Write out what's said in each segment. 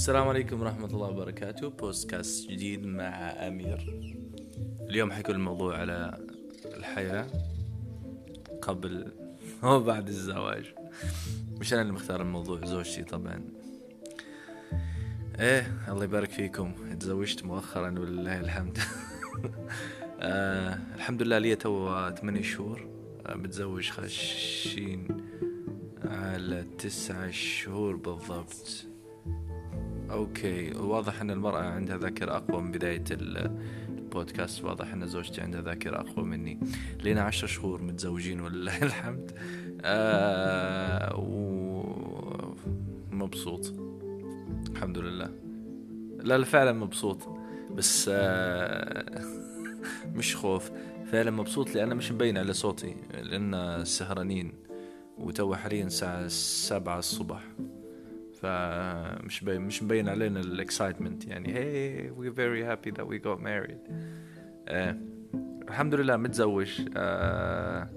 السلام عليكم ورحمة الله وبركاته. بودكاست جديد مع أمير. اليوم حيكون الموضوع على الحياة قبل وبعد الزواج. مش أنا اللي مختار الموضوع زوجتي طبعا. إيه الله يبارك فيكم. تزوجت مؤخرا ولله الحمد. آه الحمد لله لي تو 8 شهور. آه متزوج خاشين على تسعة شهور بالضبط. أوكي واضح أن المرأة عندها ذاكرة أقوى من بداية البودكاست واضح أن زوجتي عندها ذاكرة أقوى مني. لنا عشر شهور متزوجين ولله الحمد. آه ومبسوط الحمد لله. لا لا فعلا مبسوط. بس آه مش خوف. فعلا مبسوط لأن مش مبين على صوتي لأن سهرانين وتو حاليا الساعة سبعة الصبح. فمش مش مبين علينا الاكسايتمنت. يعني we're very happy that we got married. آه الحمد لله متزوج آه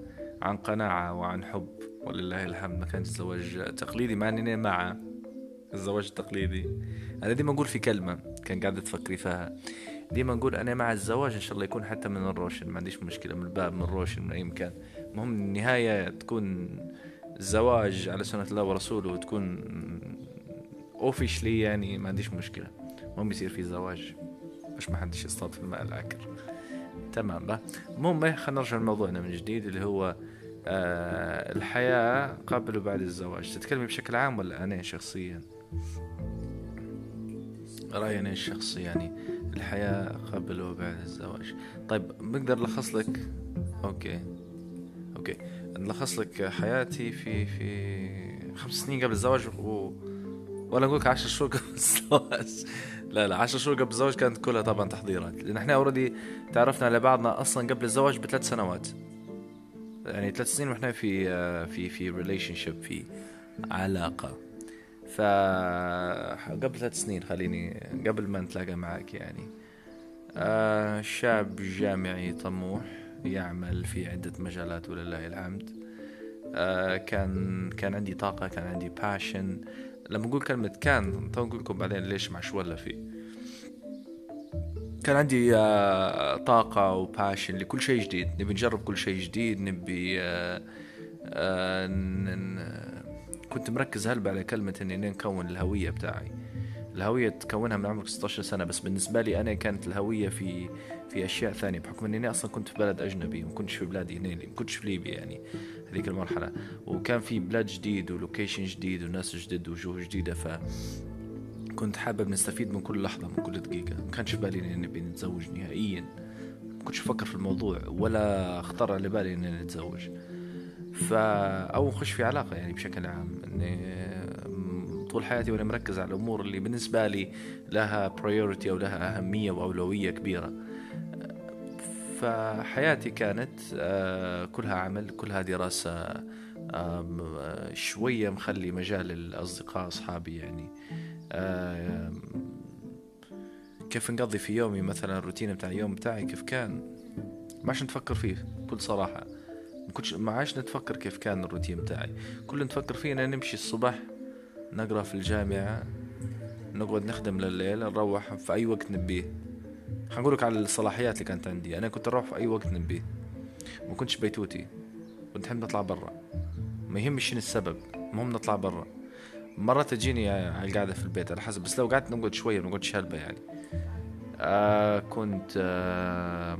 عن قناعة وعن حب ولله الحمد. ما كانش زواج تقليدي مع إني مع الزواج التقليدي. أنا ديما نقول في كلمة كان قاعدة تفكري فيها. ديما نقول أنا مع الزواج إن شاء الله يكون حتى من الروشن. ما عنديش مشكلة من الباب من الروشن من أي مكان. المهم النهاية تكون زواج على سنة الله ورسوله وتكون officially يعني ما عنديش مشكلة. المهم يصير في زواج باش ما حدش يصطاد في الماء العكر. تمام بقى المهم إيه، خلينا نرجع لموضوعنا من جديد اللي هو آه الحياة قبل وبعد الزواج. تتكلمي بشكل عام ولا أنا شخصيا؟ رأيي أنا الشخصي يعني الحياة قبل وبعد الزواج. طيب بقدر ألخص لك؟ okay. okay. نلخص لك حياتي في في خمس سنين قبل الزواج و ولا أقول لك 10 شهور قبل الزواج. لا لا 10 شهور قبل الزواج كانت كلها طبعا تحضيرات. لأن إحنا already تعرفنا على بعضنا أصلا قبل الزواج بثلاث سنوات. يعني ثلاث سنين وإحنا في في في relationship في علاقة. ف قبل ثلاث سنين خليني قبل ما نتلاقى معك يعني. آه شاب جامعي طموح يعمل في عدة مجالات ولله الحمد. آه كان كان عندي طاقة كان عندي passion لما نقول كلمة كان تو نقول لكم بعدين ليش مع شو ولا فيه. كان عندي آه طاقة و passion لكل شيء جديد. نبي نجرب كل شيء جديد نبي آه آه كنت مركز هلبة على كلمة إني نكون الهوية بتاعي. الهوية تكونها من عمرك 16 سنة بس بالنسبة لي أنا كانت الهوية في في أشياء ثانية بحكم إني أنا أصلا كنت في بلد أجنبي ما كنتش في بلادي هنا ما كنتش في ليبيا يعني هذيك المرحلة. وكان في بلاد جديد ولوكيشن جديد وناس جديد وجوه جديدة ف كنت حابب نستفيد من كل لحظة من كل دقيقة. ما كانش في بالي إني نبي نتزوج نهائيا. ما كنتش أفكر في الموضوع ولا خطر على بالي إني نتزوج. فا أو نخش في علاقة يعني بشكل عام إني طول حياتي وأنا مركز على الأمور اللي بالنسبة لي لها برايورتي أو لها أهمية واولويه كبيرة. فحياتي كانت كلها عمل كلها دراسة شوية مخلي مجال الأصدقاء أصحابي يعني. كيف نقضي في يومي؟ مثلا الروتين بتاع اليوم بتاعي كيف كان؟ ما عشان نفكر فيه بكل صراحة. ما عاش نتفكر كيف كان الروتين بتاعي. كل نتفكر فيه ان نمشي الصبح نقرأ في الجامعة نقعد نخدم لليل نروح في أي وقت نبيه. حنقولك على الصلاحيات اللي كانت عندي. أنا كنت أروح في أي وقت نبيه. ما كنتش بيتوتي. كنت أحب نطلع برا. ما يهمش شنو السبب. المهم نطلع برا. مرات تجيني على القعدة في البيت على حسب. بس لو قعدت نقعد شوية ما نقعدش هلبة يعني. آه كنت آه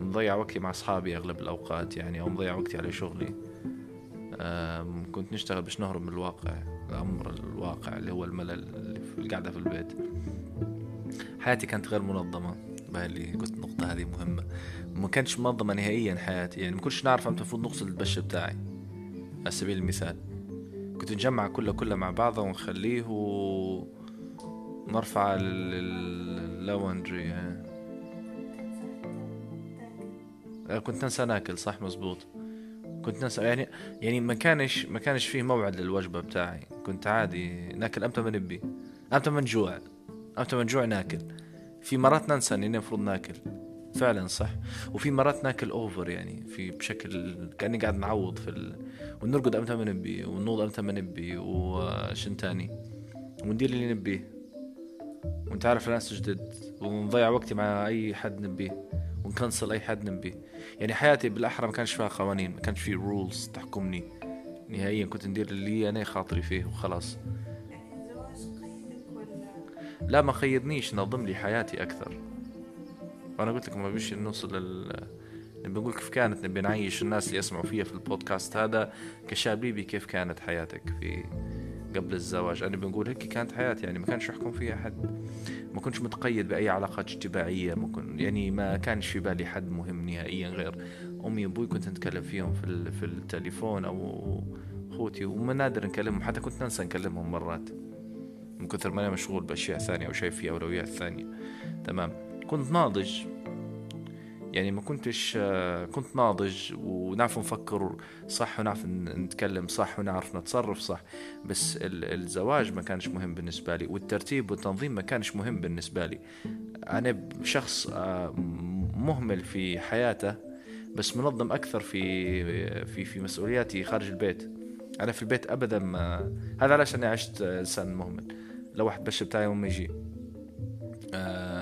مضيع وقتي مع أصحابي أغلب الأوقات يعني أو مضيع وقتي على شغلي. كنت نشتغل باش نهرب من الواقع الأمر الواقع اللي هو الملل اللي في القعدة في البيت. حياتي كانت غير منظمة اللي قلت النقطة هذه مهمة. ما كانتش منظمة نهائيا حياتي يعني ما كنتش نعرف إمتى المفروض نغسل البش بتاعي على سبيل المثال. كنت نجمع كله كله مع بعضه ونخليه ونرفع اللوندري يعني. كنت ننسى ناكل صح مزبوط. كنت ناس يعني يعني ما كانش ما كانش فيه موعد للوجبة بتاعي. كنت عادي ناكل. إمتى ما نبي إمتى ما نجوع إمتى ما نجوع ناكل. في مرات ننسى إني المفروض ناكل. فعلا صح. وفي مرات ناكل over يعني في بشكل كأني قاعد نعوض في ال... ونرقد إمتى ما نبي ونوض إمتى ما نبي وشن تاني. وندير اللي نبيه. ونتعرف على ناس جدد. ونضيع وقتي مع أي حد نبيه. ون cancel اي حد نبيه يعني حياتي بالأحرى ما كانش فيها قوانين ما كانش في rules تحكمني. نهائيا كنت ندير اللي أنا خاطري فيه وخلاص. لا ما خيرنيش نظم لي حياتي أكثر. وأنا قلت لكم ما بيش نوصل لل نبي نقول كيف كانت نبي نعيش الناس اللي يسمعوا فيها في البودكاست هذا. كشاب ليبي كيف كانت حياتك في قبل الزواج؟ أنا بنقول هيك كانت حياتي يعني ما كانش يحكم فيها حد ما كنتش متقيد بأي علاقات اجتماعية ما كن يعني ما كانش في بالي حد مهم نهائيا غير أمي وأبوي. كنت نتكلم فيهم في في التليفون أو اخوتي وما نادر نكلمهم حتى كنت ننسى نكلمهم مرات. من كثر ما أنا مشغول بأشياء ثانية أو شايف في أولويات ثانية. تمام. كنت ناضج. يعني ما كنتش كنت ناضج ونعرف نفكر صح ونعرف نتكلم صح ونعرف نتصرف صح بس الزواج ما كانش مهم بالنسبة لي والترتيب والتنظيم ما كانش مهم بالنسبة لي. أنا شخص آه، مهمل في حياته بس منظم أكثر في في في مسؤولياتي خارج البيت. أنا في البيت أبدا ما هذا علاش أنا عشت إنسان مهمل. لو واحد بش بتاعي وما يجي آه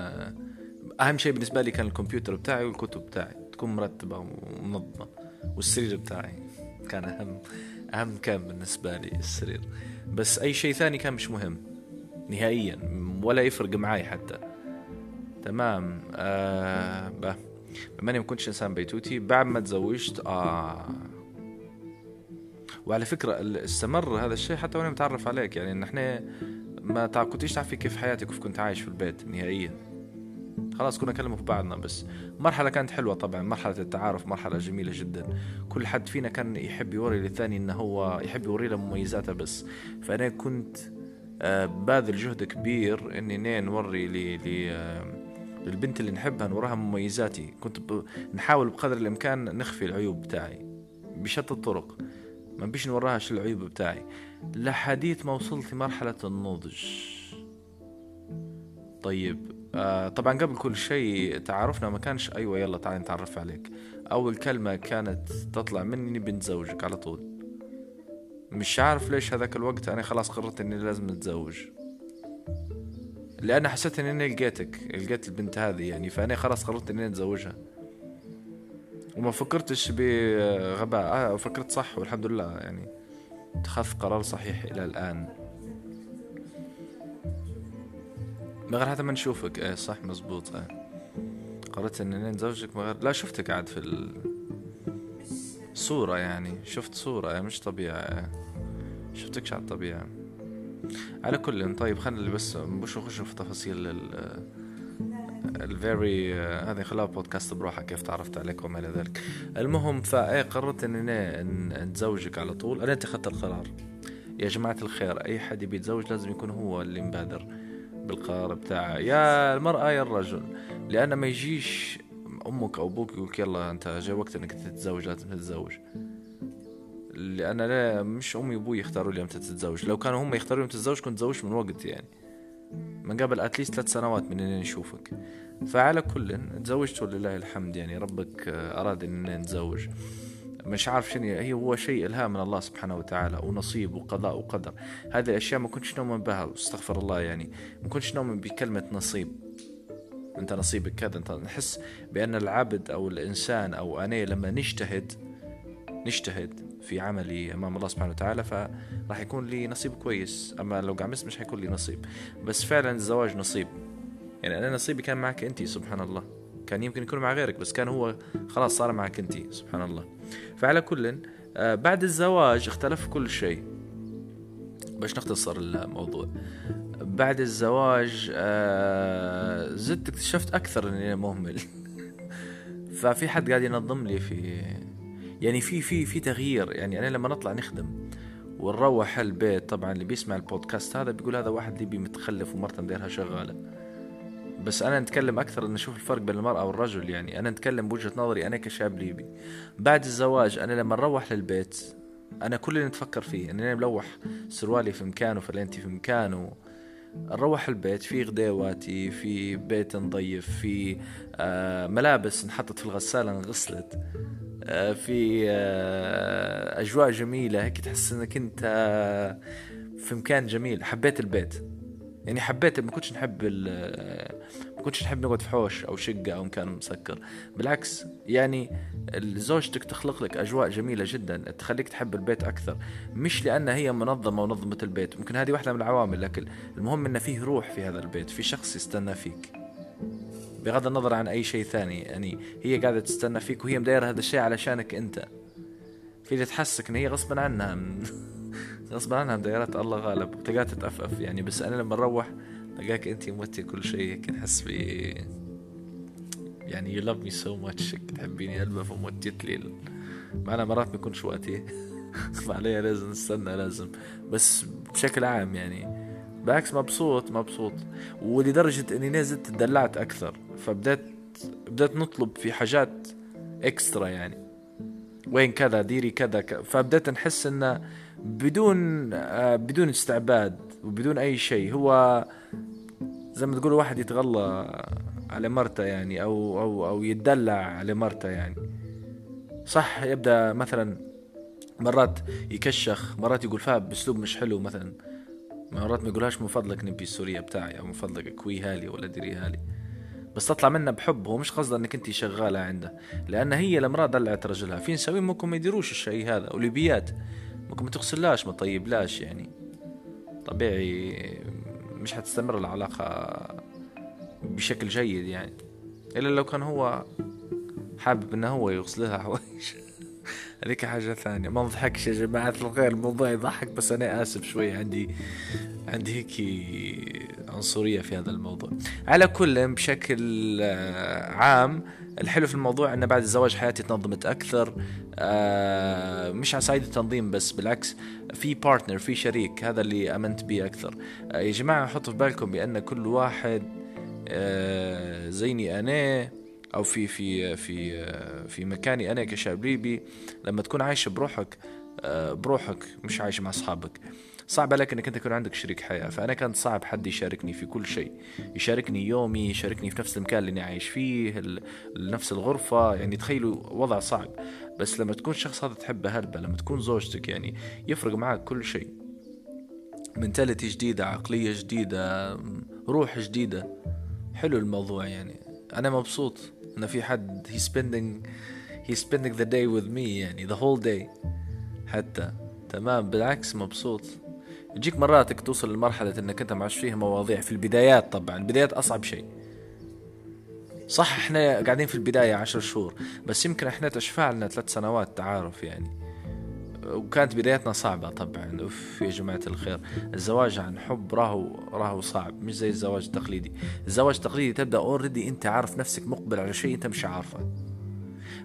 أهم شيء بالنسبة لي كان الكمبيوتر بتاعي والكتب بتاعي تكون مرتبة ومنظمة والسرير بتاعي كان أهم أهم كان بالنسبة لي السرير. بس أي شيء ثاني كان مش مهم نهائيا ولا يفرق معي حتى. تمام. آه بما إني ما كنتش إنسان بيتوتي بعد ما تزوجت آه وعلى فكرة استمر هذا الشيء حتى وأنا متعرف عليك. يعني ان إحنا ما كنتيش تعرفي كيف حياتك كيف كنت عايش في البيت نهائيا. خلاص كنا نكلم في بعضنا بس. مرحلة كانت حلوة طبعا مرحلة التعارف مرحلة جميلة جدا. كل حد فينا كان يحب يوري للثاني إنه هو يحب يوري له مميزاته بس. فأنا كنت آه، باذل جهد كبير إني نوري لي لي آه، للبنت اللي نحبها نوراها مميزاتي. كنت نحاول بقدر الإمكان نخفي العيوب بتاعي بشتى الطرق. ما بيش نوراها شو العيوب بتاعي. لحديث ما وصلت لمرحلة النضج. طيب آه طبعا قبل كل شيء تعارفنا ما كانش أيوه يلا تعال نتعرف عليك. أول كلمة كانت تطلع مني بنتزوجك على طول. مش عارف ليش هذاك الوقت أنا خلاص قررت إني لازم نتزوج لأن حسيت إني لقيتك لقيت البنت هذه يعني فأنا خلاص قررت إني أتزوجها. وما فكرتش بغباء آه فكرت صح والحمد لله يعني. اتخذت قرار صحيح إلى الآن. من غير حتى ما نشوفك. إيه صح مزبوط. إيه. قررت إني نتزوجك من غير لا شفتك قاعد في الصورة يعني. شفت صورة إيه مش طبيعة. إيه. شفتكش على الطبيعة. على كل طيب خلينا بس مش نخش في تفاصيل ال الفيري هذه خلاها بودكاست بروحها كيف تعرفت عليك وما إلى ذلك. المهم فايه قررت إني نتزوجك على طول. أنا اتخذت القرار. يا جماعة الخير أي حد يبي يتزوج لازم يكون هو اللي مبادر. بالقرار بتاعها يا المرأة يا الرجل. لأن ما يجيش أمك أو أبوك يقولك يلا أنت جاي وقت إنك تتزوج لازم تتزوج. لأن لا مش أمي وأبوي يختاروا لي أمتى تتزوج. لو كانوا هم يختاروا لي تتزوج كنت تزوجت من وقت يعني. من قبل اتليست ثلاث سنوات من إني نشوفك. فعلى كل تزوجت ولله الحمد يعني ربك أراد إني نتزوج. مش عارف شنو هي. هو شيء الهام من الله سبحانه وتعالى ونصيب وقضاء وقدر. هذه الاشياء ما كنتش نؤمن بها أستغفر الله يعني. ما كنتش نؤمن بكلمة نصيب. أنت نصيبك كذا أنت نحس بأن العبد أو الإنسان أو أنا لما نجتهد نجتهد في عملي أمام الله سبحانه وتعالى فراح يكون لي نصيب كويس. أما لو قعمست مش حيكون لي نصيب. بس فعلا الزواج نصيب. يعني أنا نصيبي كان معك انت سبحان الله. كان يمكن يكون مع غيرك بس كان هو خلاص صار معك أنت سبحان الله. فعلى كل آه، بعد الزواج اختلف كل شيء. باش نختصر الموضوع. بعد الزواج آه، زدت اكتشفت أكثر إني مهمل. ففي حد قاعد ينظم لي في يعني في في في تغيير. يعني أنا لما نطلع نخدم ونروح البيت طبعا اللي بيسمع البودكاست هذا بيقول هذا واحد ليبي متخلف ومرته مديرها شغالة. بس أنا نتكلم أكثر ان أشوف الفرق بين المرأة والرجل. يعني أنا نتكلم بوجهة نظري أنا كشاب ليبي. بعد الزواج أنا لما نروح للبيت أنا كل اللي نتفكر فيه إني أنا ملوح سروالي في مكانه فلينتي في مكانه. نروح البيت في غديواتي في بيت نضيف في آه ملابس انحطت في الغسالة انغسلت آه في آه أجواء جميلة. هيك تحس إنك أنت في مكان جميل. حبيت البيت. يعني حبيت ما كنتش نحب ما كنتش نحب نقعد في حوش أو شقة أو مكان مسكر. بالعكس يعني زوجتك تخلق لك أجواء جميلة جدا تخليك تحب البيت أكثر. مش لأن هي منظمة ونظمة البيت ممكن هذه واحدة من العوامل لكن المهم إن فيه روح في هذا البيت في شخص يستنى فيك. بغض النظر عن أي شيء ثاني يعني هي قاعدة تستنى فيك وهي مدايرة هذا الشيء علشانك أنت. في اللي تحسك إن هي غصبا عنها. غصبا عنها مدايرات الله غالب. وتلقاها تتأفف يعني بس أنا لما نروح لقاك أنت موتي كل شيء. هيك نحس ب يعني you love me so much تحبيني قلبها فموتيت لي معنا مرات بيكونش وقتي فعليها لازم نستنى لازم. بس بشكل عام يعني. بالعكس مبسوط مبسوط. ولدرجة إني نزلت تدلعت أكثر. فبدأت بدأت نطلب في حاجات اكسترا يعني. وين كذا ديري كذا فبدأت نحس انه بدون آه بدون استعباد وبدون أي شيء. هو زي ما تقول واحد يتغلى على مرته يعني أو أو أو يتدلع على مرته يعني. صح يبدأ مثلا مرات يكشخ مرات يقول فيها بأسلوب مش حلو مثلا. مرات ما يقولهاش من فضلك نبي السورية بتاعي أو من فضلك كوي هالي ولا ديري هالي بس تطلع منها بحب هو مش قصده إنك أنت شغالة عنده. لأن هي المرأة دلعت رجلها. في نسوي ممكن ما يديروش الشيء هذا وليبيات ممكن ما تغسلهاش ما طيبلاش يعني. طبيعي مش حتستمر العلاقة بشكل جيد يعني. إلا لو كان هو حابب إنه هو يغسلها حوايج هذيك حاجة ثانية. ما نضحكش يا جماعة الخير الموضوع يضحك بس أنا آسف شوي. عندي عندي هيك عنصرية في هذا الموضوع. على كل بشكل عام الحلو في الموضوع أن بعد الزواج حياتي تنظمت أكثر. آه، مش على صعيد التنظيم بس بالعكس في بارتنر في شريك هذا اللي أمنت به أكثر. آه، يا جماعة حطوا في بالكم بأن كل واحد آه، زيني أنا أو في في في في مكاني أنا كشاب ليبي لما تكون عايش بروحك بروحك مش عايش مع أصحابك. صعب عليك إنك أنت يكون عندك شريك حياة. فأنا كان صعب حد يشاركني في كل شيء. يشاركني يومي يشاركني في نفس المكان اللي أنا عايش فيه نفس الغرفة. يعني تخيلوا وضع صعب. بس لما تكون شخص هذا تحبه هلبة لما تكون زوجتك يعني يفرق معك كل شيء. منتاليتي جديدة عقلية جديدة روح جديدة. حلو الموضوع يعني. أنا مبسوط أن في حد he spending he spending the day with me يعني the whole day. حتى. تمام. بالعكس مبسوط. يجيك مراتك توصل لمرحلة إنك أنت معش فيها مواضيع في البدايات طبعا. البدايات أصعب شيء. صح إحنا قاعدين في البداية عشر شهور بس يمكن إحنا تشفع لنا ثلاث سنوات تعارف يعني. وكانت بدايتنا صعبة طبعا. أوف يا جماعة الخير. الزواج عن حب راهو راهو صعب. مش زي الزواج التقليدي. الزواج التقليدي تبدأ already أنت عارف نفسك مقبل على شيء أنت مش عارفه.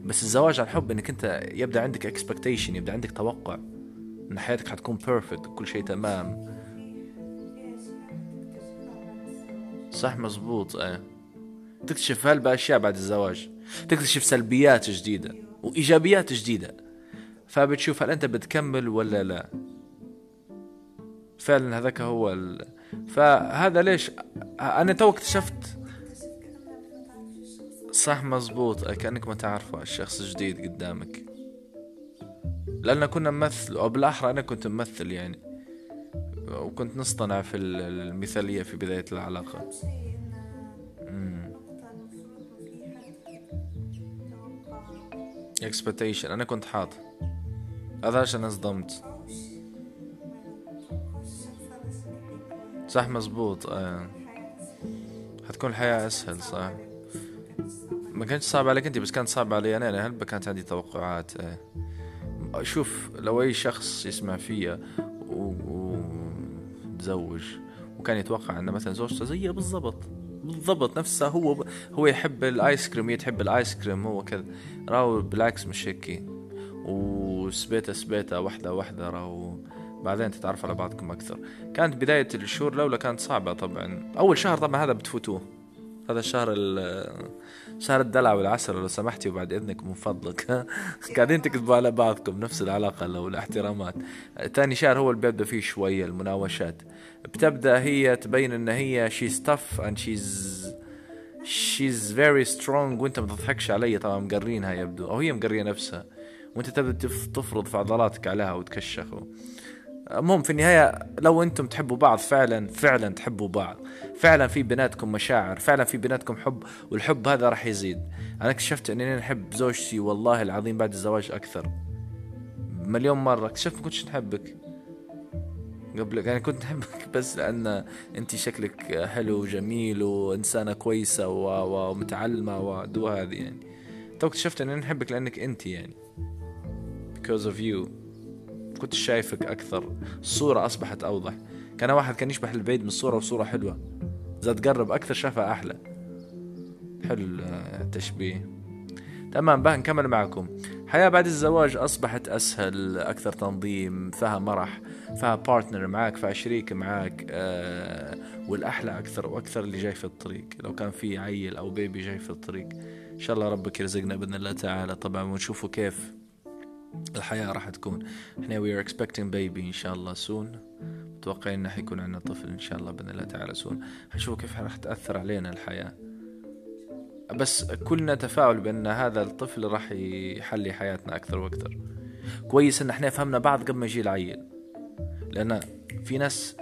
بس الزواج عن حب إنك أنت يبدأ عندك expectation يبدأ عندك توقع. إن حياتك حتكون perfect وكل شيء تمام. صح مزبوط إيه تكتشف هالبأشياء بعد الزواج. تكتشف سلبيات جديدة وإيجابيات جديدة. فبتشوف هل أنت بتكمل ولا لا. فعلا هذاك هو ال... فهذا ليش؟ أنا تو اكتشفت. صح مزبوط كأنك ما تعرفه الشخص الجديد قدامك. لأن كنا نمثل أو بالأحرى أنا كنت ممثل يعني. وكنت نصطنع في المثالية في بداية العلاقة. expectation أنا كنت حاط. هذا عشان صدمت صح مزبوط. آه. حتكون الحياة أسهل صح. ما كانش صعب عليك أنت بس كانت صعب علي أنا هل كانت عندي توقعات آه. شوف لو أي شخص يسمع فيا وتزوج وكان يتوقع ان مثلا زوجته زيها بالضبط بالضبط نفسها هو هو يحب الآيس كريم هي تحب الآيس كريم هو كذا. راهو بالعكس مش هيك. وسبيته سبيته واحدة واحدة راهو. بعدين تتعرف على بعضكم أكثر. كانت بداية الشهور الأولى كانت صعبة طبعا. أول شهر طبعا هذا بتفوتوه. هذا الشهر شهر الدلع والعسل لو سمحتي وبعد إذنك من فضلك. قاعدين تكذبوا على بعضكم نفس العلاقة لو الاحترامات. ثاني شهر هو اللي بيبدأ فيه شوية المناوشات. بتبدأ هي تبين إن هي she's tough and she's she's very strong وإنت ما تضحكش علي طبعا مقرينها يبدو أو هي مقرية نفسها. وإنت تبدأ تفرض في عضلاتك عليها وتكشخ المهم في النهاية لو أنتم تحبوا بعض فعلا فعلا تحبوا بعض. فعلا في بيناتكم مشاعر فعلا في بيناتكم حب والحب هذا راح يزيد. أنا اكتشفت إني نحب زوجتي والله العظيم بعد الزواج أكثر. مليون مرة. اكتشفت ما كنتش نحبك. قبل يعني كنت نحبك بس لأن أنت شكلك حلو وجميل وإنسانة كويسة ومتعلمة ودو هذه يعني. تو اكتشفت إني نحبك لأنك أنت يعني. Because of you. كنت شايفك أكثر. الصورة أصبحت أوضح. كان واحد كان يشبه البعيد من الصورة وصورة حلوة. اذا تقرب أكثر شافها أحلى. حلو التشبيه تمام بقى نكمل معكم. حياة بعد الزواج أصبحت أسهل أكثر تنظيم فيها مرح فيها بارتنر معاك فيها شريك معاك آه والأحلى أكثر وأكثر اللي جاي في الطريق. لو كان في عيل أو بيبي جاي في الطريق. إن شاء الله ربك يرزقنا بإذن الله تعالى. طبعا ونشوفوا كيف. الحياة راح تكون. إحنا we are expecting baby إن شاء الله soon. متوقعين إنه حيكون عندنا طفل إن شاء الله بإذن الله تعالى سون حنشوف كيف راح تأثر علينا الحياة. بس كلنا تفاؤل بأن هذا الطفل راح يحلي حياتنا أكثر وأكثر. كويس إن إحنا فهمنا بعض قبل ما يجي العيل. لأن في ناس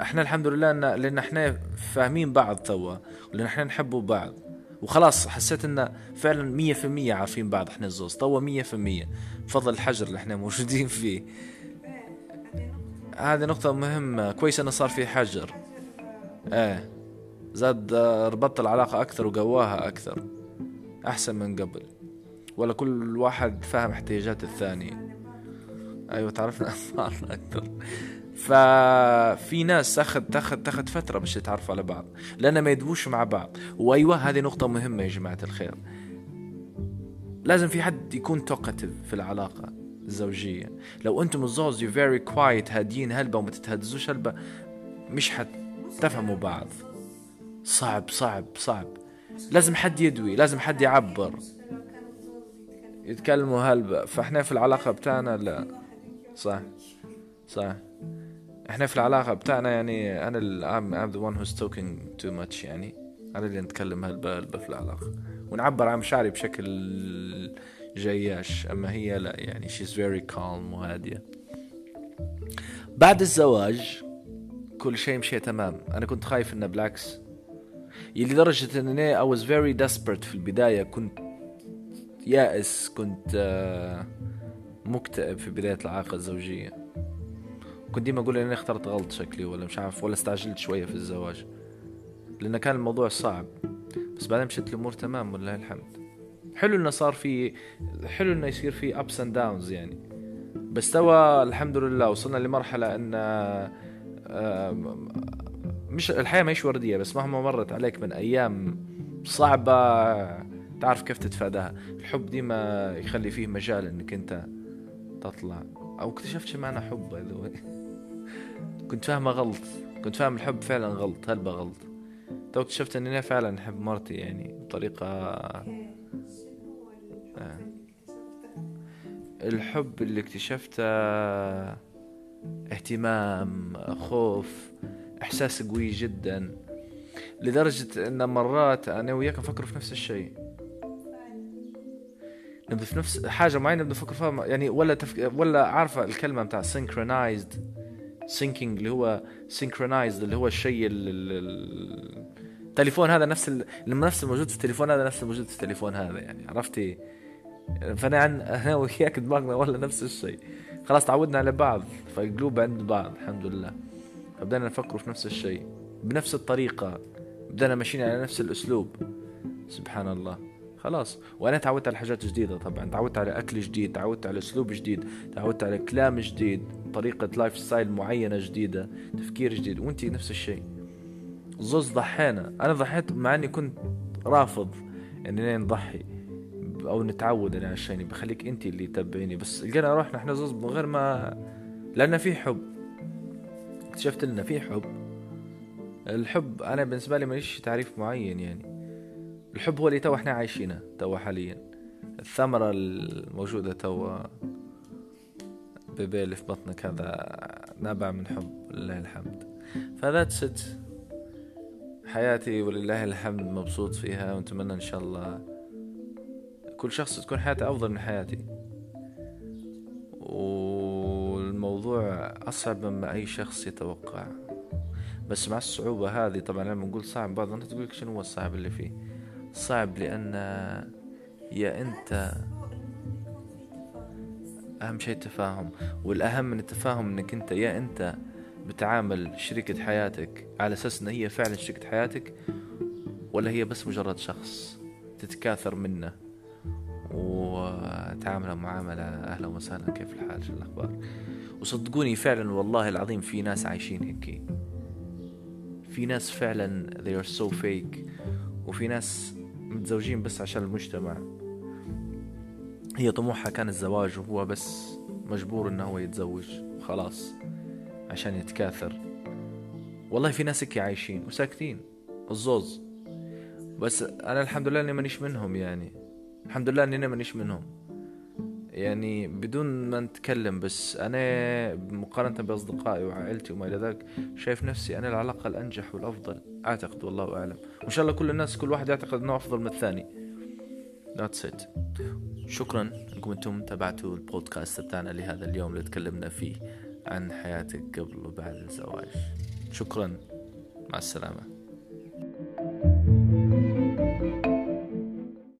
إحنا الحمد لله ان لأن إحنا فاهمين بعض توا ولأن إحنا نحبوا بعض. وخلاص حسيت إن فعلا مية في المية عارفين بعض إحنا الزوز. توا مية في المية. بفضل الحجر اللي إحنا موجودين فيه. هذه نقطة مهمة كويس إنه صار في حجر. إيه. زاد ربطت العلاقة أكثر وقواها أكثر أحسن من قبل. ولا كل واحد فاهم احتياجات الثاني. أيوه تعرفنا أكثر. ففي ناس اخذ تاخذ تاخذ فترة باش يتعرفوا على بعض لأن ما يدوش مع بعض. وأيوة هذه نقطة مهمة يا جماعة الخير. لازم في حد يكون talkative في العلاقة الزوجية. لو أنتم الزوج you very quiet هادين هلبة وما تتهدزوش هلبة مش حتفهموا بعض. صعب صعب صعب. لازم حد يدوي لازم حد يعبر. يتكلموا هلبة. فإحنا في العلاقة بتاعنا لا. صح صح. إحنا في العلاقة بتاعنا يعني أنا I'm, I'm the one who's talking too much يعني. أنا اللي نتكلم هلبة في العلاقة ونعبر عن مشاعري بشكل جياش أما هي لا يعني she's very calm وهادية. بعد الزواج كل شيء مشي تمام. أنا كنت خايف إنه بالعكس. يلي درجة اني I was very desperate في البداية. كنت يائس كنت آه، مكتئب في بداية العلاقة الزوجية. كنت ديما أقول إني اخترت غلط شكلي ولا مش عارف ولا استعجلت شوية في الزواج. لأن كان الموضوع صعب. بس بعدين مشت الأمور تمام ولله الحمد. حلو إنه صار في حلو إنه يصير في ups and downs يعني. بس توا الحمد لله وصلنا لمرحلة إن مش الحياة مش وردية بس مهما مرت عليك من أيام صعبة تعرف كيف تتفاداها. الحب ديما يخلي فيه مجال إنك أنت تطلع. أو اكتشفت شو معنى حب كنت فاهمه غلط. كنت فاهم الحب فعلا غلط هلبة غلط. تو اكتشفت إني أنا فعلا أحب مرتي يعني بطريقة آه. الحب اللي اكتشفته اهتمام خوف إحساس قوي جدا لدرجة إن مرات أنا وياك نفكر في نفس الشيء نبدا في نفس حاجة معينة نبدا نفكر فيها يعني ولا تفك... ولا عارفة الكلمة بتاع synchronized syncing اللي هو synchronized اللي هو الشيء التليفون هذا نفس. نفس الموجود في التليفون هذا نفس الموجود في التليفون هذا يعني عرفتي؟ فأنا عن أنا وياك دماغنا ولا نفس الشيء. خلاص تعودنا على بعض فالقلوب عند بعض الحمد لله. فبدأنا نفكر في نفس الشيء بنفس الطريقة بدأنا ماشيين على نفس الأسلوب. سبحان الله. خلاص. وأنا تعودت على حاجات جديدة طبعا تعودت على أكل جديد تعودت على أسلوب جديد تعودت على كلام جديد طريقة lifestyle معينة جديدة تفكير جديد. وأنت نفس الشيء. زوز ضحينا. أنا ضحيت مع إني كنت رافض اننا نضحي أو نتعود أنا على الشيء بخليك أنت اللي تتبعيني. بس لقينا روحنا إحنا زوز من غير ما لأن في حب. اكتشفت لنا في حب. الحب أنا بالنسبة لي ماليش تعريف معين يعني. الحب هو اللي تو إحنا عايشينه تو حاليا. الثمرة الموجودة تو بيبي اللي في بطنك هذا نابع من حب لله الحمد. فذات ست. حياتي ولله الحمد مبسوط فيها ونتمنى إن شاء الله كل شخص تكون حياته أفضل من حياتي. و الموضوع أصعب مما أي شخص يتوقع. بس مع الصعوبة هذه طبعا لما نقول صعب بعض الناس تقول شنو هو الصعب اللي فيه؟ صعب لأن يا أنت أهم شيء التفاهم والأهم من التفاهم أنك أنت يا أنت بتعامل شريكة حياتك على أساس أن هي فعلا شريكة حياتك ولا هي بس مجرد شخص تتكاثر منه وتعامله معاملة أهلا وسهلا؟ كيف الحال؟ شو الأخبار؟ وصدقوني فعلا والله العظيم في ناس عايشين هيك. في ناس فعلا they are so fake وفي ناس متزوجين بس عشان المجتمع. هي طموحها كان الزواج وهو بس مجبور إنه هو يتزوج. وخلاص عشان يتكاثر. والله في ناس هيك عايشين وساكتين الزوز. بس أنا الحمد لله إني مانيش منهم يعني. الحمد لله إني مانيش منهم. يعني بدون ما نتكلم بس أنا مقارنة بأصدقائي وعائلتي وما إلى ذلك شايف نفسي أنا العلاقة الأنجح والأفضل. أعتقد والله أعلم. وان شاء الله كل الناس كل واحد يعتقد إنه أفضل من الثاني. That's it. شكرا. إنكم أنتم تابعتوا البودكاست بتاعنا لهذا اليوم اللي تكلمنا فيه عن حياتك قبل وبعد الزواج. شكرا. مع السلامة.